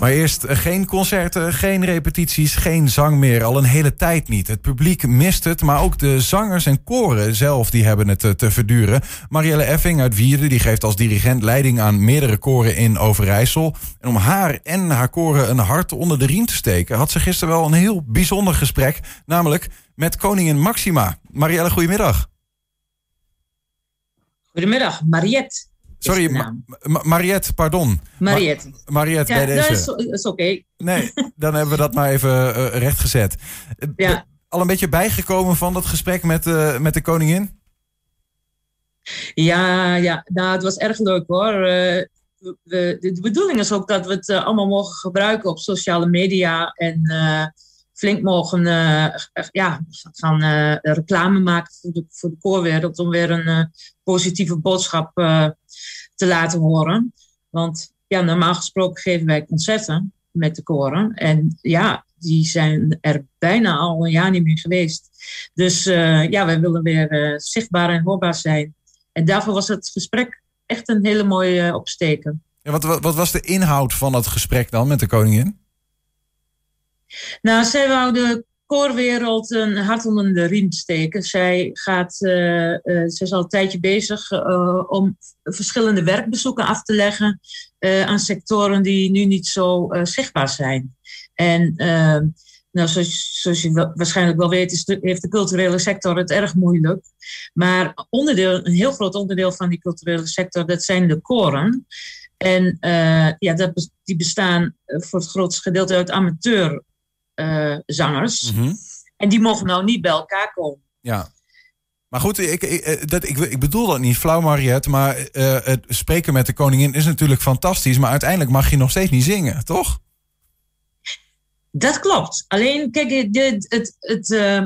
Maar eerst eh, geen concerten, geen repetities, geen zang meer. Al een hele tijd niet. Het publiek mist het, maar ook de zangers en koren zelf die hebben het eh, te verduren. Marielle Effing uit Wierde die geeft als dirigent leiding aan meerdere koren in Overijssel. En om haar en haar koren een hart onder de riem te steken... had ze gisteren wel een heel bijzonder gesprek. Namelijk met koningin Maxima. Marielle, goedemiddag. Goedemiddag, Mariette. Sorry, Ma Ma Mariette, pardon. Mariette. Ma Mariette, ja, bij deze. Dat is, is oké. Nee, dan hebben we dat maar even uh, rechtgezet. Ja. Al een beetje bijgekomen van dat gesprek met, uh, met de koningin? Ja, ja, nou, het was erg leuk hoor. Uh, we, de, bedoeling is ook dat we het allemaal mogen gebruiken op sociale media en flink mogen ja, gaan reclame maken voor de, voor de koorwereld om weer een positieve boodschap te laten horen. Want ja, normaal gesproken geven wij concerten met de koren. En ja, die zijn er bijna al een jaar niet meer geweest. Dus ja, wij willen weer zichtbaar en hoorbaar zijn. En daarvoor was het gesprek echt een hele mooie opsteken. Wat, wat, wat was de inhoud van dat gesprek dan met de koningin? Nou, zij wou de koorwereld een hart onder de riem steken. Zij, gaat, uh, uh, zij is al een tijdje bezig uh, om verschillende werkbezoeken af te leggen aan sectoren die nu niet zo zichtbaar zijn. En ehm, nou, zoals, zoals, je waarschijnlijk wel weet, is heeft de culturele sector het erg moeilijk. Maar onderdeel, een heel groot onderdeel van die culturele sector, dat zijn de koren. En ja, dat, die bestaan voor het grootste gedeelte uit amateur zangers. Mm -hmm. En die mogen nou niet bij elkaar komen. Ja. Maar goed, ik, ik, dat, ik, ik bedoel dat niet flauw, Mariette. Maar uh, het spreken met de koningin is natuurlijk fantastisch. Maar uiteindelijk mag je nog steeds niet zingen, toch? Dat klopt. Alleen, kijk, het, het, het uh,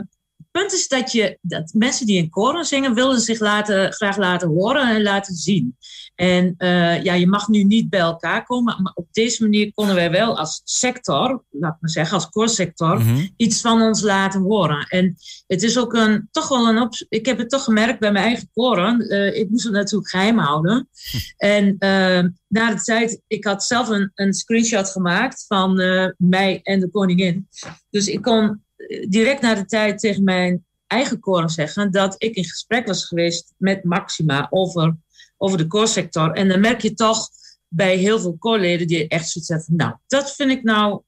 punt is dat, je, dat mensen die in koren zingen... willen zich laten, graag laten horen en laten zien. En uh, ja, je mag nu niet bij elkaar komen. Maar op deze manier konden wij wel als sector, laat maar zeggen, als koorsector, mm -hmm. iets van ons laten horen. En het is ook een, toch wel een op. Ik heb het toch gemerkt bij mijn eigen koren. Uh, ik moest het natuurlijk geheim houden. Hm. En uh, na de tijd, ik had zelf een, een screenshot gemaakt van mij en de koningin. Dus ik kon direct na de tijd tegen mijn eigen koren zeggen dat ik in gesprek was geweest met Maxima over over de koorsector. En dan merk je toch bij heel veel koorleden die echt zoiets hebben nou, dat vind ik nou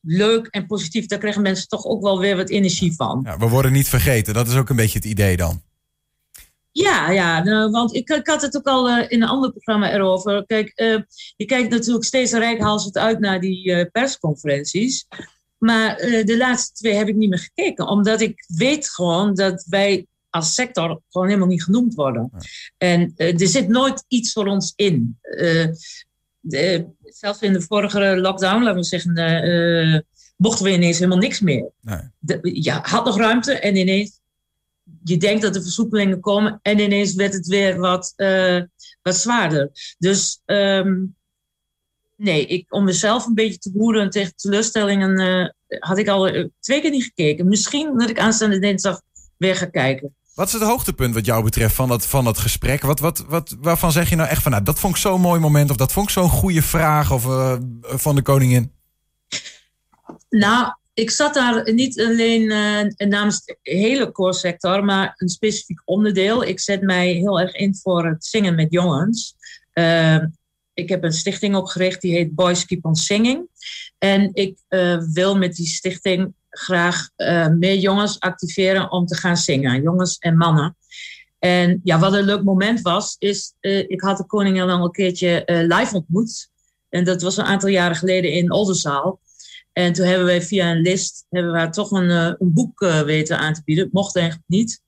leuk en positief. Daar krijgen mensen toch ook wel weer wat energie van. Ja, we worden niet vergeten. Dat is ook een beetje het idee dan. Ja, ja nou, want ik, ik, had het ook al uh, in een ander programma erover. Kijk, uh, je kijkt natuurlijk steeds rijkhalsend uit naar die uh, persconferenties. Maar de laatste twee heb ik niet meer gekeken. Omdat ik weet gewoon dat wij als sector gewoon helemaal niet genoemd worden. Ja. En uh, er zit nooit iets voor ons in. Uh, de, zelfs in de vorige lockdown, laten we zeggen, mochten we ineens helemaal niks meer. Nee. De, ja, had nog ruimte en ineens, je denkt dat er versoepelingen komen en ineens werd het weer wat, wat zwaarder. Dus um, nee, ik, om mezelf een beetje te behoeden tegen teleurstellingen, had ik al twee keer niet gekeken. Misschien dat ik aanstaande dinsdag weer ga kijken. Wat is het hoogtepunt wat jou betreft van dat, van dat gesprek? Wat, wat, wat, waarvan zeg je nou echt van, nou, dat vond ik zo'n mooi moment... of dat vond ik zo'n goede vraag of, uh, van de koningin? Nou, ik zat daar niet alleen uh, namens de hele koorsector... maar een specifiek onderdeel. Ik zet mij heel erg in voor het zingen met jongens. Uh, ik heb een stichting opgericht, die heet Boys Keep On Singing. En ik wil met die stichting graag uh, meer jongens activeren om te gaan zingen. Jongens en mannen. En ja, wat een leuk moment was, is uh, ik had de koningin al een keertje live ontmoet. En dat was een aantal jaren geleden in Oldenzaal. En toen hebben wij via een list hebben we haar toch een, een boek weten aan te bieden. Mocht eigenlijk niet.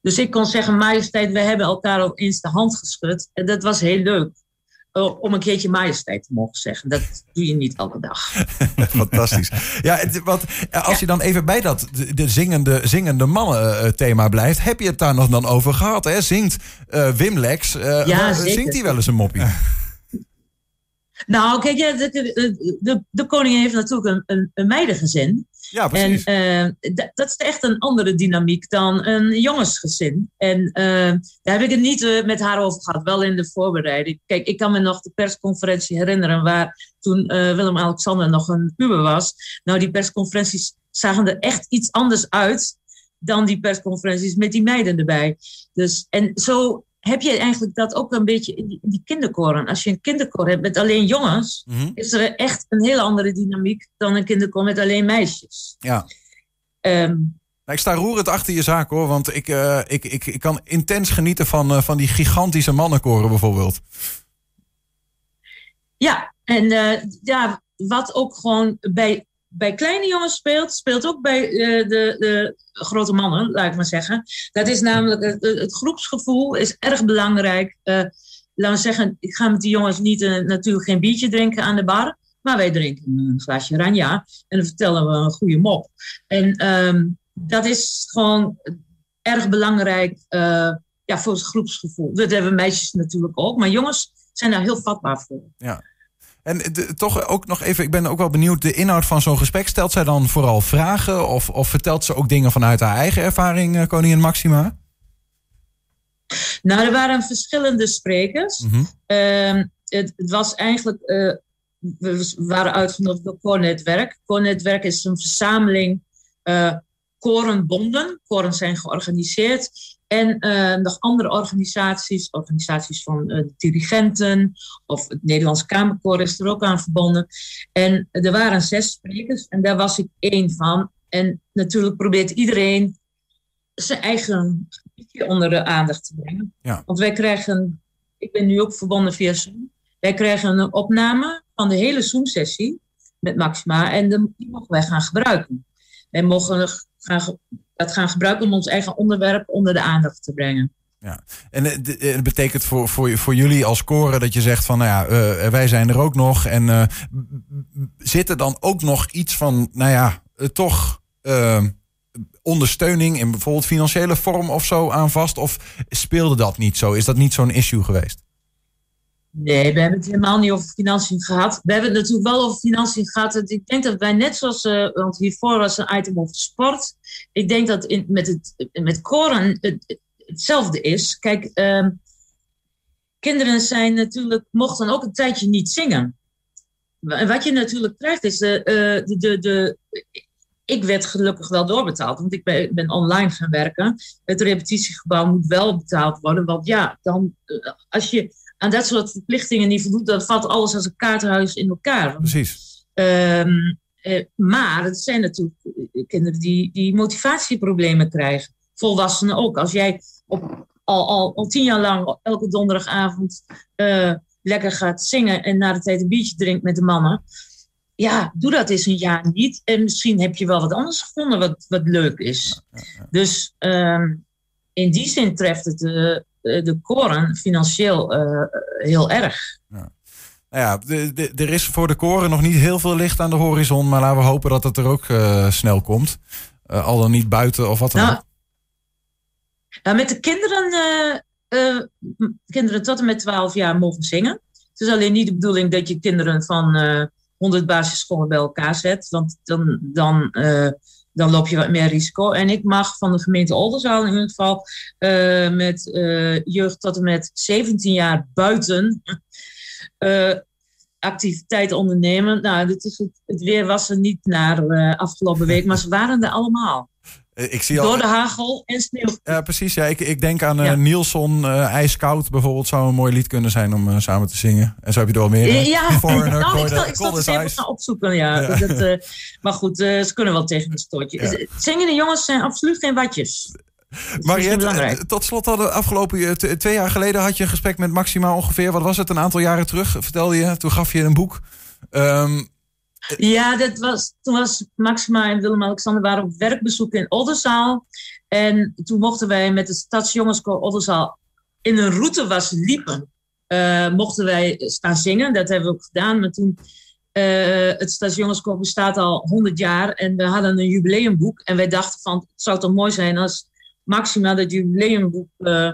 Dus ik kon zeggen, majesteit, we hebben elkaar al eens de hand geschud. En dat was heel leuk om een keertje majesteit te mogen zeggen. Dat doe je niet elke dag. Fantastisch. Ja, het, wat, als je dan even bij dat de, de zingende, zingende mannen uh, thema blijft, heb je het daar nog dan over gehad? Hè? Zingt uh, Wim Lex, uh, ja, zingt hij wel eens een moppie? Nou, kijk, de, de, de, koningin heeft natuurlijk een, een, een meidengezin. Ja, precies. En uh, dat is echt een andere dynamiek dan een jongensgezin. En uh, daar heb ik het niet uh, met haar over gehad, wel in de voorbereiding. Kijk, ik kan me nog de persconferentie herinneren waar toen Willem-Alexander nog een puber was. Nou, die persconferenties zagen er echt iets anders uit dan die persconferenties met die meiden erbij. Dus, en zo heb je eigenlijk dat ook een beetje in die, in die kinderkoren. Als je een kinderkoor hebt met alleen jongens, mm -hmm. is er echt een hele andere dynamiek dan een kinderkoor met alleen meisjes. Ja. Um, ik sta roerend achter je zaak hoor, want ik, uh, ik, ik, ik kan intens genieten van, uh, van die gigantische mannenkoren bijvoorbeeld. Ja, en uh, ja, wat ook gewoon bij bij kleine jongens speelt, speelt ook bij uh, de, de, grote mannen, laat ik maar zeggen. Dat is namelijk het, groepsgevoel is erg belangrijk. Uh, laten we zeggen, ik ga met die jongens niet uh, natuurlijk geen biertje drinken aan de bar, maar wij drinken een glaasje ranja en dan vertellen we een goede mop. En um, dat is gewoon erg belangrijk ja, voor het groepsgevoel. Dat hebben meisjes natuurlijk ook, maar jongens zijn daar heel vatbaar voor. Ja. En de, toch ook nog even, ik ben ook wel benieuwd, de inhoud van zo'n gesprek. Stelt zij dan vooral vragen of, of vertelt ze ook dingen vanuit haar eigen ervaring, uh, koningin Maxima? Nou, er waren verschillende sprekers. Mm -hmm. uh, het, het, was eigenlijk, uh, we waren uitgenodigd door Koornetwerk. Koornetwerk is een verzameling uh, korenbonden. Koren zijn georganiseerd. En uh, nog andere organisaties, organisaties van uh, de dirigenten of het Nederlands Kamerkoor is er ook aan verbonden. En er waren zes sprekers en daar was ik één van. En natuurlijk probeert iedereen zijn eigen onder de aandacht te brengen. Ja. Want wij krijgen, ik ben nu ook verbonden via Zoom, wij krijgen een opname van de hele Zoom-sessie met Maxima en die mogen wij gaan gebruiken. Wij mogen gaan dat gaan gebruiken om ons eigen onderwerp onder de aandacht te brengen. Ja, en het betekent voor, voor, voor jullie als koren dat je zegt van, nou ja, uh, wij zijn er ook nog. En uh, zit er dan ook nog iets van, nou ja, uh, toch ondersteuning in bijvoorbeeld financiële vorm of zo aan vast? Of speelde dat niet zo? Is dat niet zo'n issue geweest? Nee, we hebben het helemaal niet over financiën gehad. We hebben het natuurlijk wel over financiën gehad. Ik denk dat wij net zoals, uh, want hiervoor was een item over sport. Ik denk dat in, met, het, met koren het, hetzelfde is. Kijk, uh, kinderen zijn natuurlijk, mochten ook een tijdje niet zingen. En wat je natuurlijk krijgt is, de, de, de, ik werd gelukkig wel doorbetaald, want ik ben, ben, online gaan werken. Het repetitiegebouw moet wel betaald worden, want ja, dan als je aan dat soort verplichtingen niet voldoet, dan valt alles als een kaartenhuis in elkaar. Precies. Um, eh, maar het zijn natuurlijk kinderen die, die motivatieproblemen krijgen. Volwassenen ook. Als jij op, al, al, al tien jaar lang elke donderdagavond uh, lekker gaat zingen en na de tijd een biertje drinkt met de mannen. Ja, doe dat eens een jaar niet. En misschien heb je wel wat anders gevonden wat, wat leuk is. Dus um, in die zin treft het uh, de koren financieel uh, heel erg. Ja. Nou ja, de, de, er is voor de koren nog niet heel veel licht aan de horizon, maar laten we hopen dat het er ook uh, snel komt. Uh, al dan niet buiten of wat dan nou, ook. Nou, met de kinderen, kinderen tot en met 12 jaar mogen zingen. Het is alleen niet de bedoeling dat je kinderen van 100 basisscholen bij elkaar zet, want dan, dan dan loop je wat meer risico. En ik mag van de gemeente Oldenzaal in ieder geval uh, met uh, jeugd tot en met 17 jaar buiten activiteit ondernemen. Nou, het, is het, het, weer was er niet naar afgelopen week, maar ze waren er allemaal. Ik zie al... Door de hagel en sneeuw. Ja, precies. Ja, ik, ik denk aan uh, ja. Nielson, uh, IJskoud bijvoorbeeld. Zou een mooi lied kunnen zijn om samen te zingen. En zo heb je er wel meer. Ja, Foreigner, nou, ik zal, ik zal het even gaan opzoeken. Ja. ja. Dat, maar goed, ze kunnen wel tegen een stootje. Ja. Zingende jongens zijn absoluut geen watjes. Mariette, tot slot hadden afgelopen twee jaar geleden had je een gesprek met Maxima ongeveer. Wat was het? Een aantal jaren terug, vertelde je. Toen gaf je een boek. Um, ja, dat was, toen was Maxima en Willem-Alexander waren op werkbezoek in Oldenzaal. En toen mochten wij met de Stadsjongenskoor Oldenzaal in een route was liepen. Uh, mochten wij staan zingen. Dat hebben we ook gedaan. Maar toen, uh, het Stadsjongenskoor bestaat al 100 jaar. En we hadden een jubileumboek. En wij dachten van, het zou toch mooi zijn als Maxima dat jubileumboek... Uh,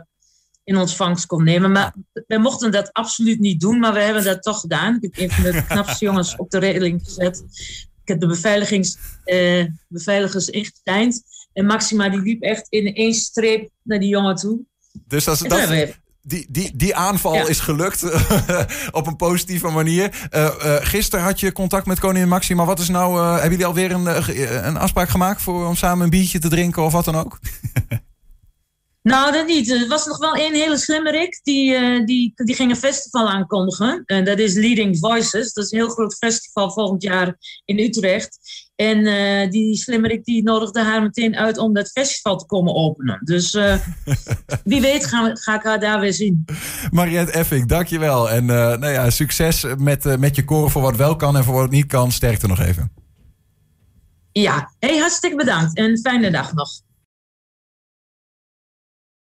in ontvangst kon nemen. Maar wij mochten dat absoluut niet doen, maar we hebben dat toch gedaan. Ik heb een van de knapste jongens op de regeling gezet. Ik heb de beveiligings, uh, beveiligers. En Maxima die liep echt in één streep naar die jongen toe. Dus dat, dat, die, die, die aanval is gelukt op een positieve manier. Uh, uh, gisteren had je contact met koningin Maxima. Wat is nou, uh, hebben jullie alweer een, een afspraak gemaakt voor, om samen een biertje te drinken of wat dan ook? Nou, dat niet. Er was nog wel één hele slimmerik. Die, uh, die, die ging een festival aankondigen. En dat is Leading Voices. Dat is een heel groot festival volgend jaar in Utrecht. En uh, die slimmerik die nodigde haar meteen uit om dat festival te komen openen. Dus uh, wie weet ga, ga, ik haar daar weer zien. Mariette Effing, dankjewel. En nou ja, succes met, met je koren voor wat wel kan en voor wat niet kan. Sterkte nog even. Ja, hey, hartstikke bedankt en fijne dag nog.